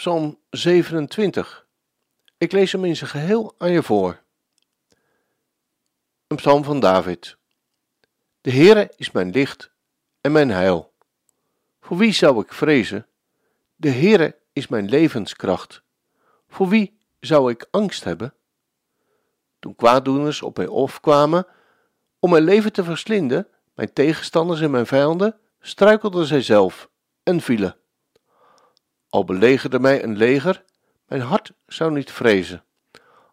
Psalm 27. Ik lees hem in zijn geheel aan je voor. Een psalm van David. De Heere is mijn licht en mijn heil. Voor wie zou ik vrezen? De Heere is mijn levenskracht. Voor wie zou ik angst hebben? Toen kwaaddoeners op mij afkwamen om mijn leven te verslinden, mijn tegenstanders en mijn vijanden, struikelden zij zelf en vielen. Al belegerde mij een leger, mijn hart zou niet vrezen.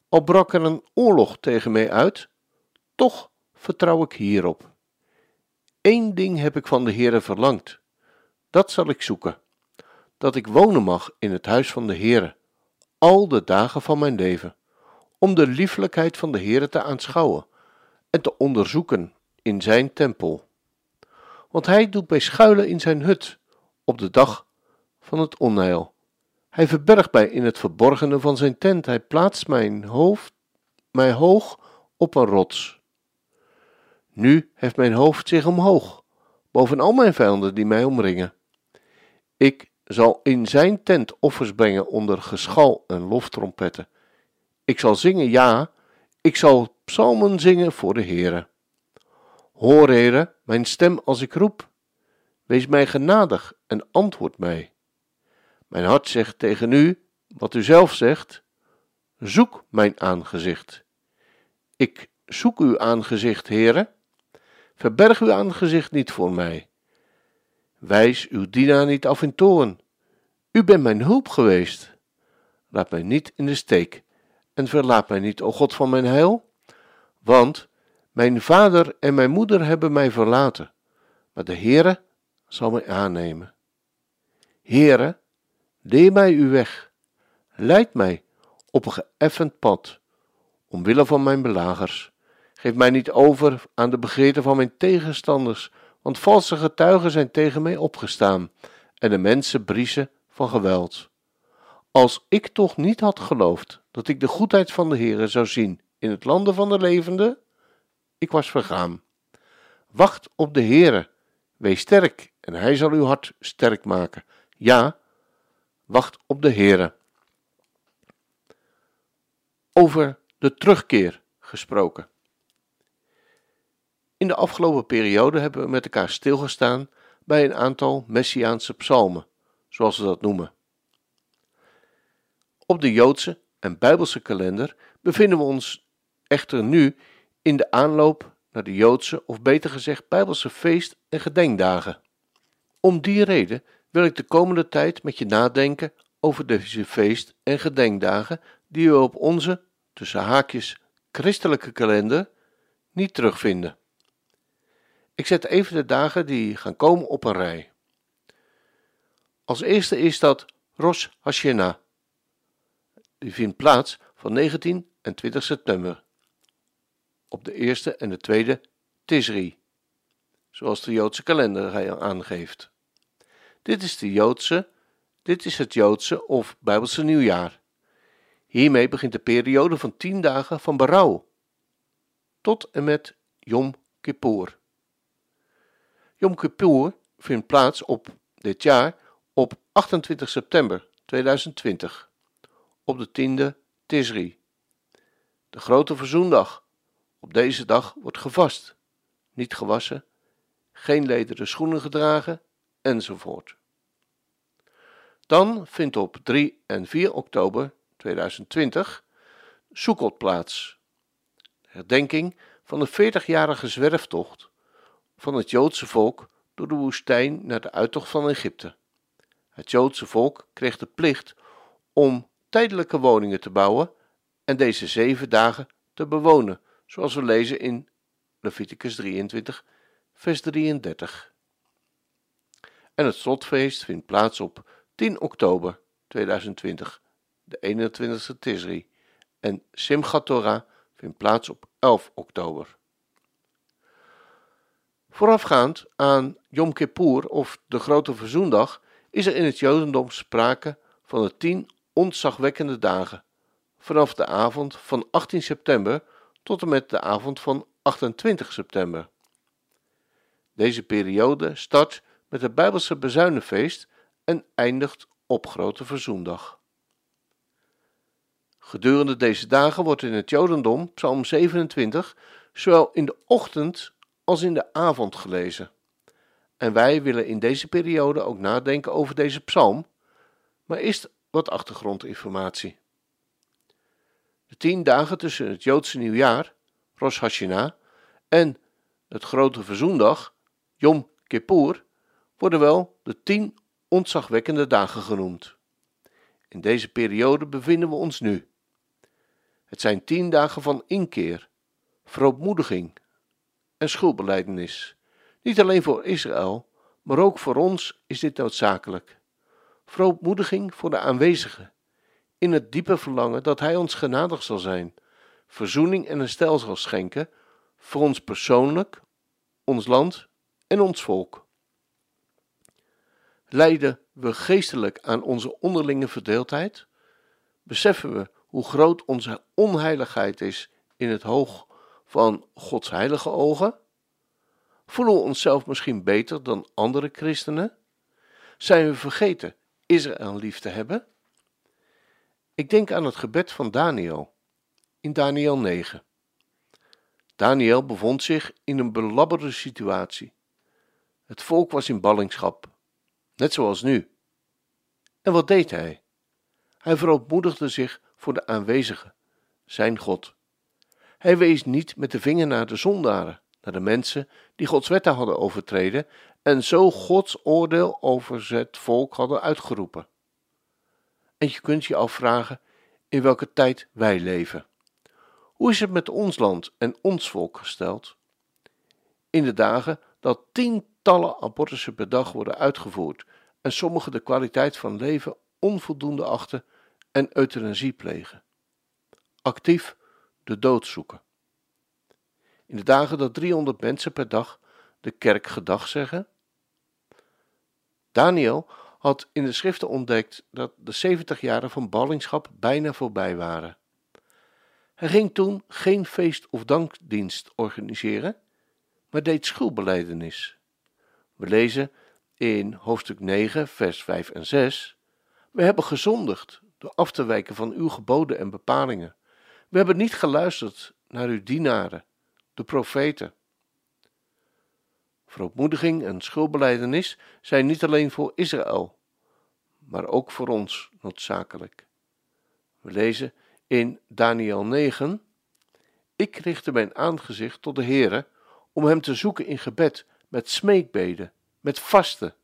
Al brak er een oorlog tegen mij uit, toch vertrouw ik hierop. Eén ding heb ik van de Heere verlangd, dat zal ik zoeken, dat ik wonen mag in het huis van de Heere, al de dagen van mijn leven, om de lieflijkheid van de Heere te aanschouwen en te onderzoeken in zijn tempel. Want hij doet mij schuilen in zijn hut op de dag van het onheil. Hij verbergt mij in het verborgene van zijn tent. Hij plaatst mijn hoofd, mij hoog op een rots. Nu heft mijn hoofd zich omhoog, boven al mijn vijanden die mij omringen. Ik zal in zijn tent offers brengen onder geschal en loftrompetten. Ik zal zingen, ja, ik zal psalmen zingen voor de Heere. Hoor, Heere, mijn stem als ik roep. Wees mij genadig en antwoord mij. Mijn hart zegt tegen u wat u zelf zegt: Zoek mijn aangezicht. Ik zoek uw aangezicht, Heere. Verberg uw aangezicht niet voor mij. Wijs uw dienaar niet af in toorn. U bent mijn hulp geweest. Laat mij niet in de steek en verlaat mij niet, o God van mijn heil. Want mijn vader en mijn moeder hebben mij verlaten, maar de Heere zal mij aannemen. Heere, Leer mij uw weg. Leid mij op een geëffend pad, omwille van mijn belagers. Geef mij niet over aan de begeerten van mijn tegenstanders, want valse getuigen zijn tegen mij opgestaan, en de mensen briezen van geweld. Als ik toch niet had geloofd dat ik de goedheid van de Heere zou zien in het landen van de levenden, ik was vergaan. Wacht op de Heere, wees sterk, en hij zal uw hart sterk maken. Ja, wacht op de Heere. Over de terugkeer gesproken. In de afgelopen periode hebben we met elkaar stilgestaan bij een aantal Messiaanse psalmen, zoals we dat noemen. Op de Joodse en Bijbelse kalender bevinden we ons echter nu in de aanloop naar de Joodse, of beter gezegd Bijbelse feest- en gedenkdagen. Om die reden wil ik de komende tijd met je nadenken over deze feest- en gedenkdagen die we op onze, tussen haakjes, christelijke kalender niet terugvinden. Ik zet even de dagen die gaan komen op een rij. Als eerste is dat Rosh Hashanah. Die vindt plaats van 19 en 20 september. Op de eerste en de tweede Tisri, zoals de Joodse kalender aangeeft. Dit is, de Joodse, dit is het Joodse of Bijbelse nieuwjaar. Hiermee begint de periode van tien dagen van berouw tot en met Yom Kippur. Yom Kippur vindt plaats op dit jaar op 28 september 2020, op de tiende Tisri, de grote verzoendag. Op deze dag wordt gevast, niet gewassen, geen lederen schoenen gedragen enzovoort. Dan vindt op 3 en 4 oktober 2020 Sukkot plaats. Herdenking van de 40-jarige zwerftocht van het Joodse volk door de woestijn naar de uittocht van Egypte. Het Joodse volk kreeg de plicht om tijdelijke woningen te bouwen en deze zeven dagen te bewonen, zoals we lezen in Leviticus 23, vers 33. En het slotfeest vindt plaats op 10 oktober 2020, de 21ste Tisri, en Simchat Torah vindt plaats op 11 oktober. Voorafgaand aan Yom Kippur of de Grote Verzoendag is er in het Jodendom sprake van de tien ontzagwekkende dagen, vanaf de avond van 18 september tot en met de avond van 28 september. Deze periode start met het Bijbelse bezuinenfeest en eindigt op Grote Verzoendag. Gedurende deze dagen wordt in het Jodendom Psalm 27 zowel in de ochtend als in de avond gelezen. En wij willen in deze periode ook nadenken over deze psalm, maar eerst wat achtergrondinformatie. De tien dagen tussen het Joodse nieuwjaar, Rosh Hashanah, en het grote verzoendag, Yom Kippur, worden wel de tien ontzagwekkende dagen genoemd. In deze periode bevinden we ons nu. Het zijn tien dagen van inkeer, verootmoediging en schuldbeleidenis. Niet alleen voor Israël, maar ook voor ons is dit noodzakelijk. Verootmoediging voor de aanwezigen, in het diepe verlangen dat Hij ons genadig zal zijn, verzoening en herstel zal schenken voor ons persoonlijk, ons land en ons volk. Lijden we geestelijk aan onze onderlinge verdeeldheid? Beseffen we hoe groot onze onheiligheid is in het hoog van Gods heilige ogen? Voelen we onszelf misschien beter dan andere christenen? Zijn we vergeten Israël lief te hebben? Ik denk aan het gebed van Daniel in Daniel 9. Daniel bevond zich in een belabberde situatie. Het volk was in ballingschap, net zoals nu. En wat deed hij? Hij verootmoedigde zich voor de aanwezige, zijn God. Hij wees niet met de vinger naar de zondaren, naar de mensen die Gods wetten hadden overtreden en zo Gods oordeel over het volk hadden uitgeroepen. En je kunt je afvragen in welke tijd wij leven. Hoe is het met ons land en ons volk gesteld? In de dagen dat tientallen abortussen per dag worden uitgevoerd en sommigen de kwaliteit van leven onvoldoende achten en euthanasie plegen. Actief de dood zoeken. In de dagen dat 300 mensen per dag de kerk gedag zeggen. Daniel had in de schriften ontdekt dat de 70 jaren van ballingschap bijna voorbij waren. Hij ging toen geen feest of dankdienst organiseren, maar deed schuldbeleidenis. We lezen in hoofdstuk 9, vers 5 en 6: We hebben gezondigd door af te wijken van uw geboden en bepalingen. We hebben niet geluisterd naar uw dienaren, de profeten. Verootmoediging en schuldbeleidenis zijn niet alleen voor Israël, maar ook voor ons noodzakelijk. We lezen in Daniel 9: Ik richtte mijn aangezicht tot de Heere om hem te zoeken in gebed, met smeekbeden, met vasten,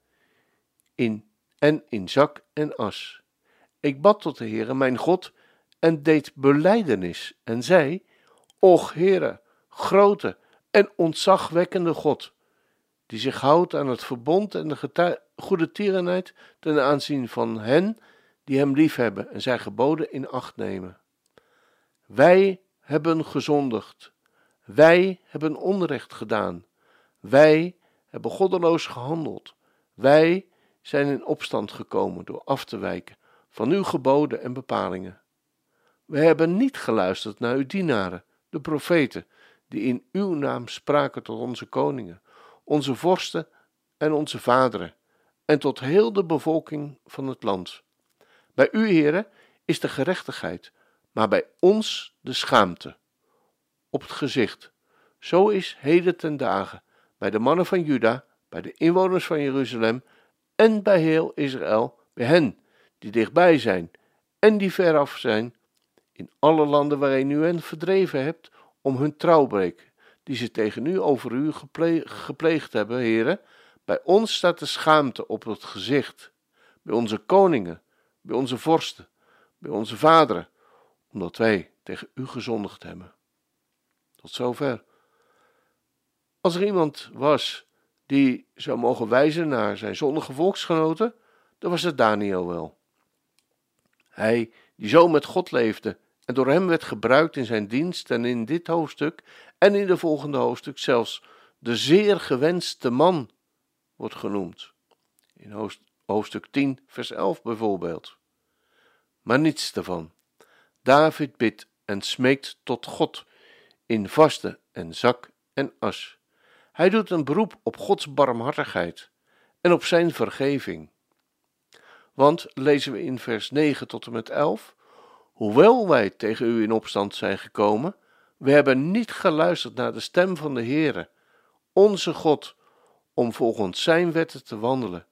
in en in zak en as. Ik bad tot de Heere mijn God en deed belijdenis en zei: Och Heere, grote en ontzagwekkende God, die zich houdt aan het verbond en de goede tierenheid ten aanzien van hen die hem liefhebben en zijn geboden in acht nemen. Wij hebben gezondigd, wij hebben onrecht gedaan, wij hebben goddeloos gehandeld, wij zijn in opstand gekomen door af te wijken van uw geboden en bepalingen. We hebben niet geluisterd naar uw dienaren, de profeten, die in uw naam spraken tot onze koningen, onze vorsten en onze vaderen, en tot heel de bevolking van het land. Bij u, heren, is de gerechtigheid, maar bij ons de schaamte. Op het gezicht. Zo is heden ten dagen bij de mannen van Juda, bij de inwoners van Jeruzalem en bij heel Israël, bij hen die dichtbij zijn en die veraf zijn, in alle landen waarin u hen verdreven hebt, om hun trouwbreek, die ze tegen u over u gepleegd hebben, heren. Bij ons staat de schaamte op het gezicht, bij onze koningen, bij onze vorsten, bij onze vaderen, omdat wij tegen u gezondigd hebben. Tot zover. Als er iemand was die zou mogen wijzen naar zijn zondige volksgenoten, dan was het Daniel wel. Hij die zo met God leefde en door hem werd gebruikt in zijn dienst en in dit hoofdstuk en in de volgende hoofdstuk zelfs de zeer gewenste man wordt genoemd. In hoofdstuk 10, vers 11 bijvoorbeeld. Maar niets ervan. David bidt en smeekt tot God in vaste en zak en as. Hij doet een beroep op Gods barmhartigheid en op zijn vergeving. Want lezen we in vers 9 tot en met 11: Hoewel wij tegen u in opstand zijn gekomen, we hebben niet geluisterd naar de stem van de Heere, onze God, om volgens zijn wetten te wandelen,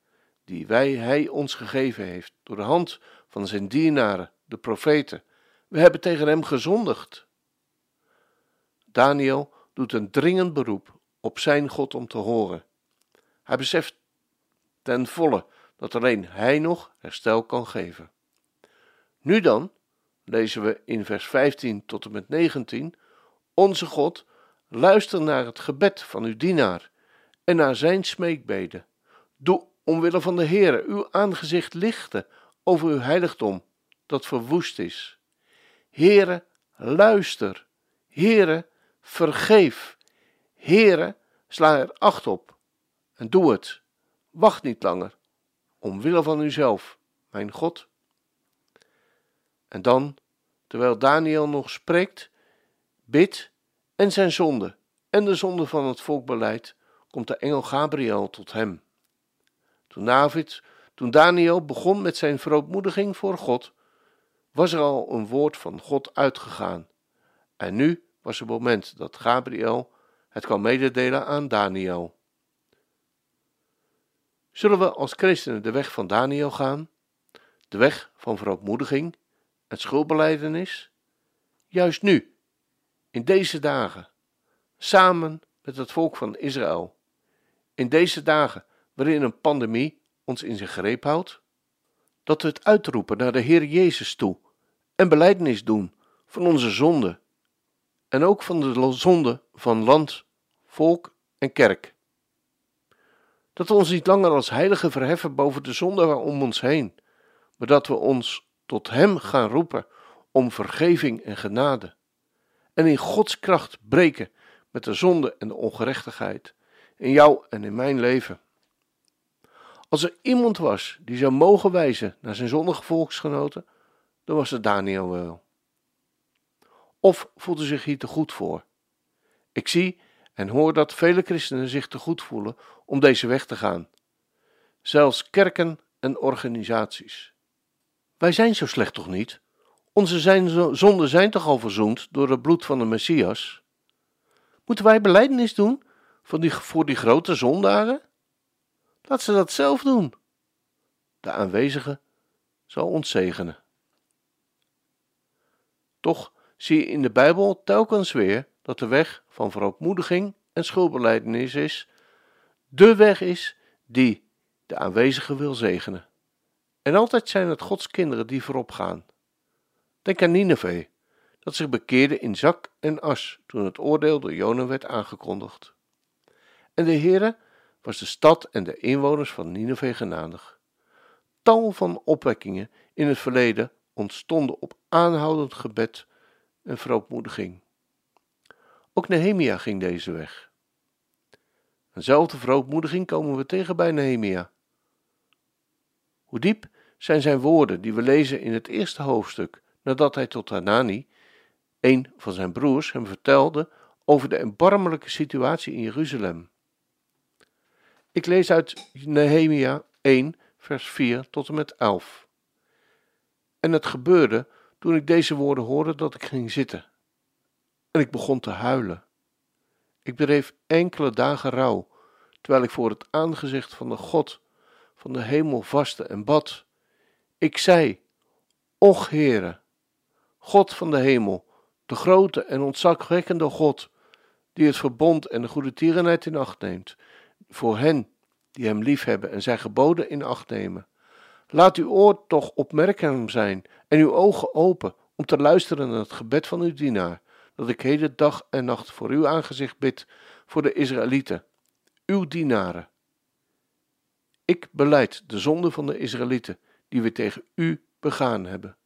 die wij, hij ons gegeven heeft, door de hand van zijn dienaren, de profeten. We hebben tegen hem gezondigd. Daniel doet een dringend beroep op zijn God om te horen. Hij beseft ten volle dat alleen hij nog herstel kan geven. Nu dan, lezen we in vers 15 tot en met 19, Onze God, luister naar het gebed van uw dienaar en naar zijn smeekbeden. Doe omwille van de Heere uw aangezicht lichten over uw heiligdom dat verwoest is. Heere, luister. Heere, vergeef. Heere, sla er acht op en doe het. Wacht niet langer, omwille van uzelf, mijn God. En dan, terwijl Daniel nog spreekt, bidt en zijn zonde en de zonde van het volk beleidt, komt de engel Gabriel tot hem. Toen David, toen Daniel begon met zijn verootmoediging voor God, was er al een woord van God uitgegaan. En nu was het moment dat Gabriel het kan mededelen aan Daniel. Zullen we als christenen de weg van Daniel gaan? De weg van verootmoediging en schuldbeleidenis? Juist nu, in deze dagen, samen met het volk van Israël. In deze dagen waarin een pandemie ons in zijn greep houdt? Dat we het uitroepen naar de Heer Jezus toe en belijdenis doen van onze zonde en ook van de zonde van land, volk en kerk. Dat we ons niet langer als heilige verheffen boven de zonde om ons heen, maar dat we ons tot Hem gaan roepen om vergeving en genade. En in Gods kracht breken met de zonde en de ongerechtigheid in jou en in mijn leven. Als er iemand was die zou mogen wijzen naar zijn zondige volksgenoten, dan was het Daniel wel. Of voelde zich hier te goed voor? Ik zie en hoor dat vele christenen zich te goed voelen om deze weg te gaan. Zelfs kerken en organisaties. Wij zijn zo slecht toch niet? Onze zonden zijn toch al verzoend door het bloed van de Messias? Moeten wij belijdenis doen van die, voor die grote zondaren? Laat ze dat zelf doen. De aanwezige zal ons zegenen. Toch zie je in de Bijbel telkens weer dat de weg van verootmoediging en schuldbeleidenis is, de weg is die de aanwezige wil zegenen. En altijd zijn het Gods kinderen die voorop gaan. Denk aan Nineveh, dat zich bekeerde in zak en as toen het oordeel door Jona werd aangekondigd. En de Heere was de stad en de inwoners van Nineveh genadig. Tal van opwekkingen in het verleden ontstonden op aanhoudend gebed en verootmoediging. Ook Nehemia ging deze weg. Eenzelfde verootmoediging komen we tegen bij Nehemia. Hoe diep zijn zijn woorden die we lezen in het eerste hoofdstuk, nadat hij tot Hanani, een van zijn broers, hem vertelde over de erbarmelijke situatie in Jeruzalem. Ik lees uit Nehemia 1, vers 4 tot en met 11. En het gebeurde toen ik deze woorden hoorde dat ik ging zitten. En ik begon te huilen. Ik bedreef enkele dagen rouw, terwijl ik voor het aangezicht van de God van de hemel vastte en bad. Ik zei: Och Heere, God van de hemel, de grote en ontzagwekkende God, die het verbond en de goede tierenheid in acht neemt, voor hen die hem liefhebben en zijn geboden in acht nemen. Laat uw oor toch opmerkzaam zijn en uw ogen open om te luisteren naar het gebed van uw dienaar, dat ik heden dag en nacht voor uw aangezicht bid voor de Israëlieten, uw dienaren. Ik beleid de zonde van de Israëlieten die we tegen u begaan hebben.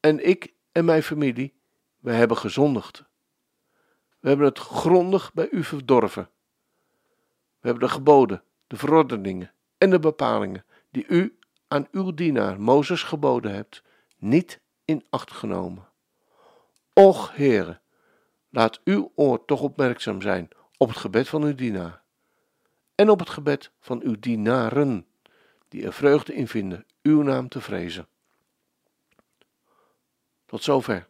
En ik en mijn familie, we hebben gezondigd. We hebben het grondig bij u verdorven. We hebben de geboden, de verordeningen en de bepalingen die u aan uw dienaar Mozes geboden hebt, niet in acht genomen. Och, Heere, laat uw oor toch opmerkzaam zijn op het gebed van uw dienaar en op het gebed van uw dienaren, die er vreugde in vinden uw naam te vrezen. Tot zover.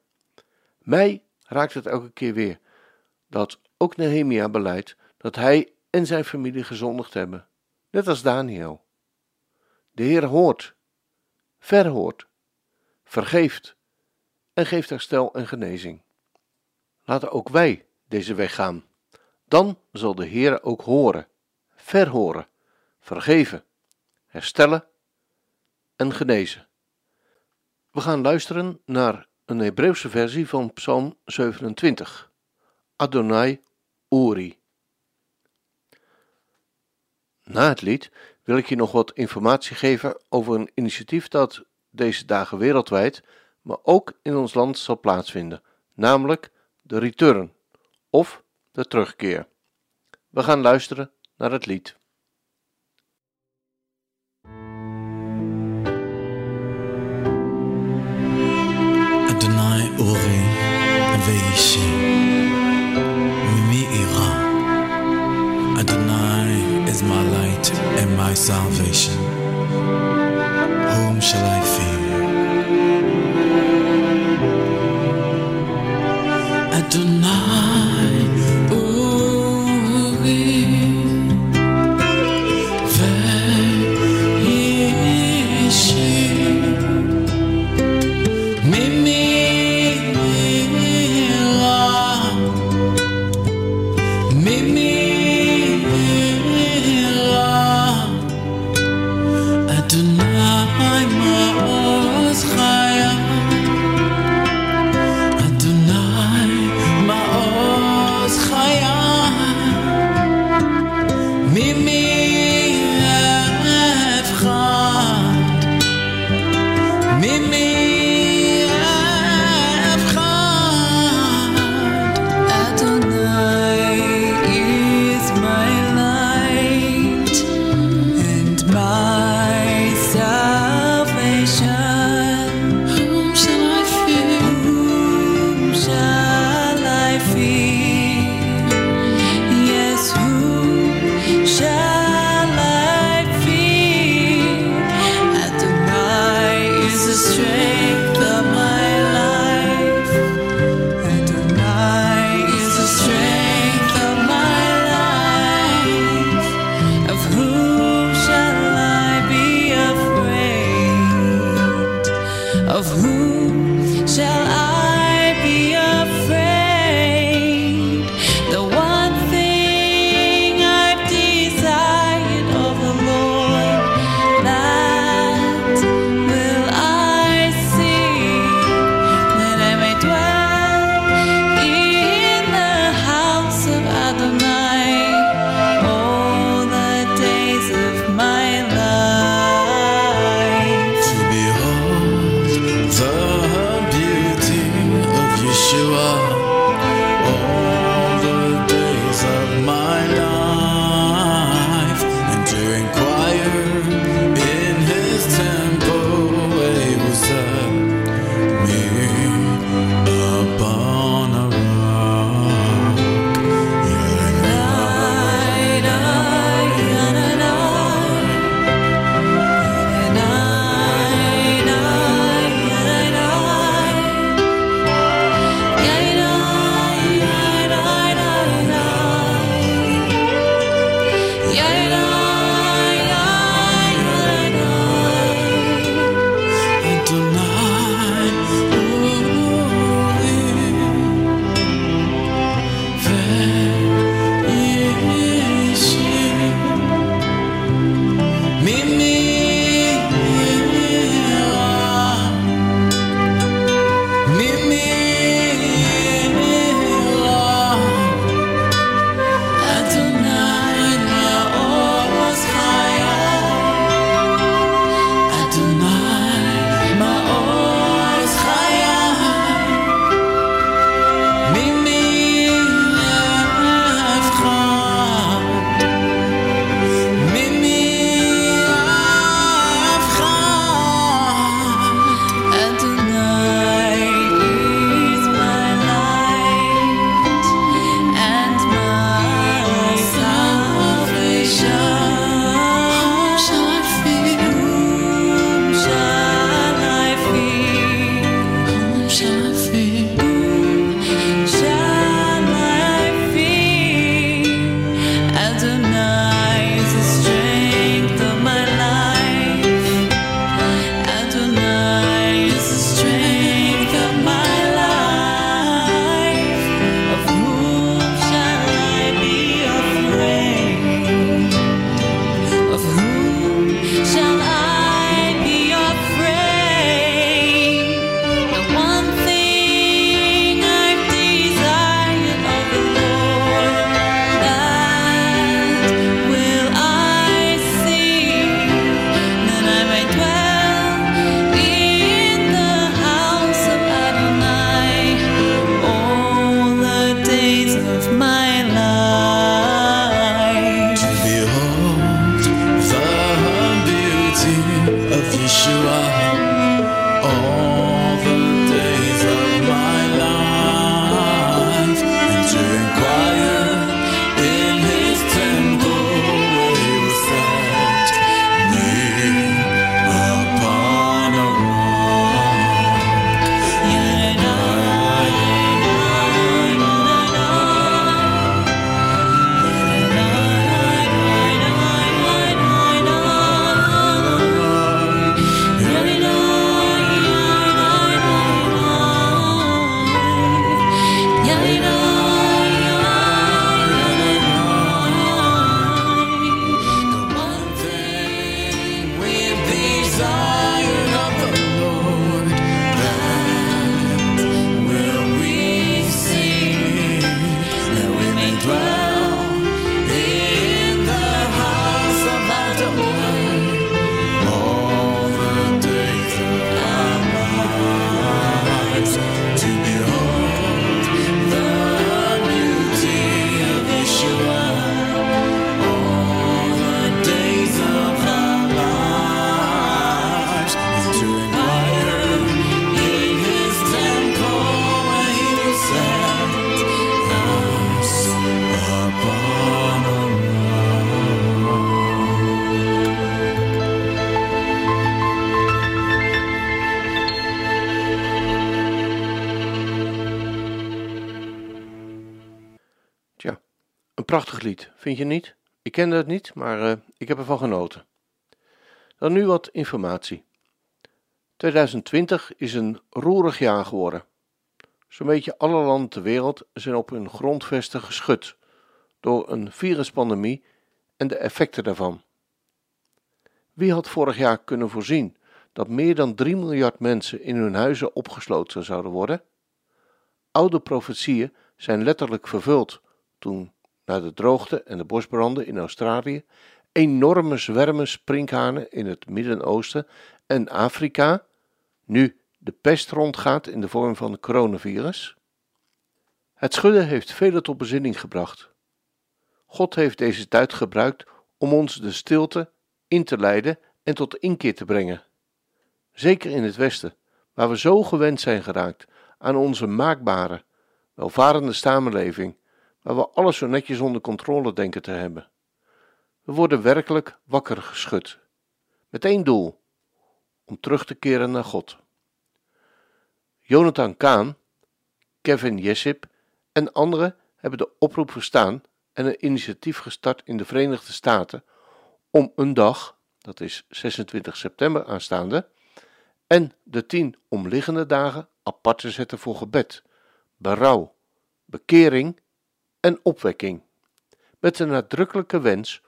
Mij raakt het elke keer weer dat ook Nehemia beleidt dat hij en zijn familie gezondigd hebben, net als Daniel. De Heer hoort, verhoort, vergeeft en geeft herstel en genezing. Laten ook wij deze weg gaan. Dan zal de Heer ook horen, verhoren, vergeven, herstellen en genezen. We gaan luisteren naar een Hebreeuwse versie van Psalm 27. Adonai Uri. Na het lied wil ik je nog wat informatie geven over een initiatief dat deze dagen wereldwijd, maar ook in ons land zal plaatsvinden, namelijk de Return of de terugkeer. We gaan luisteren naar het lied. Adonai my light and my salvation. Whom shall I fear? Adonai prachtig lied, vind je niet? Ik kende het niet, maar uh, ik heb ervan genoten. Dan nu wat informatie. 2020 is een roerig jaar geworden. Zo'n beetje alle landen ter wereld zijn op hun grondvesten geschud door een viruspandemie en de effecten daarvan. Wie had vorig jaar kunnen voorzien dat meer dan 3 miljard mensen in hun huizen opgesloten zouden worden? Oude profetieën zijn letterlijk vervuld toen, na de droogte en de bosbranden in Australië, enorme zwermen sprinkhanen in het Midden-Oosten en Afrika nu de pest rondgaat in de vorm van coronavirus? Het schudden heeft velen tot bezinning gebracht. God heeft deze tijd gebruikt om ons de stilte in te leiden en tot inkeer te brengen. Zeker in het Westen, waar we zo gewend zijn geraakt aan onze maakbare, welvarende samenleving, waar we alles zo netjes onder controle denken te hebben. We worden werkelijk wakker geschud, met één doel: om terug te keren naar God. Jonathan Kaan, Kevin Jessip en anderen hebben de oproep verstaan en een initiatief gestart in de Verenigde Staten om een dag, dat is 26 september aanstaande, en de tien omliggende dagen apart te zetten voor gebed, berouw, bekering en opwekking. Met de nadrukkelijke wens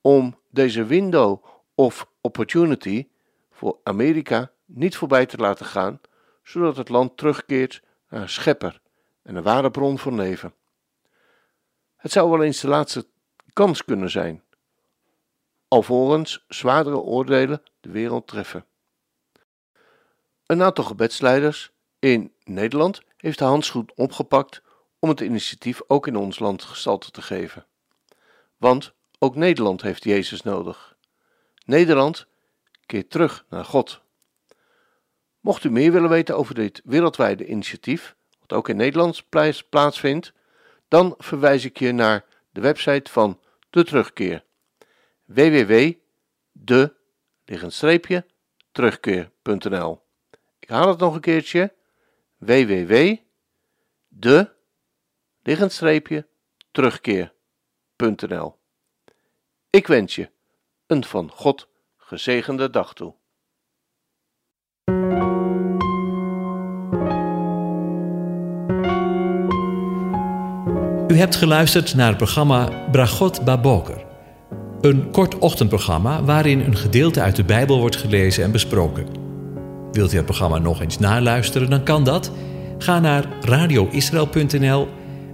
om deze window of opportunity voor Amerika niet voorbij te laten gaan, zodat het land terugkeert naar schepper en een ware bron van leven. Het zou wel eens de laatste kans kunnen zijn, alvorens zwaardere oordelen de wereld treffen. Een aantal gebedsleiders in Nederland heeft de handschoen opgepakt om het initiatief ook in ons land gestalte te geven. Want ook Nederland heeft Jezus nodig. Nederland keert terug naar God. Mocht u meer willen weten over dit wereldwijde initiatief, wat ook in Nederland plaatsvindt, dan verwijs ik je naar de website van De Terugkeer. www.de-terugkeer.nl Ik haal het nog een keertje. www.de-terugkeer.nl Ik wens je een van God gezegende dag toe. U hebt geluisterd naar het programma Bragot Baboker. Een kort ochtendprogramma waarin een gedeelte uit de Bijbel wordt gelezen en besproken. Wilt u het programma nog eens naluisteren, dan kan dat. Ga naar radioisrael.nl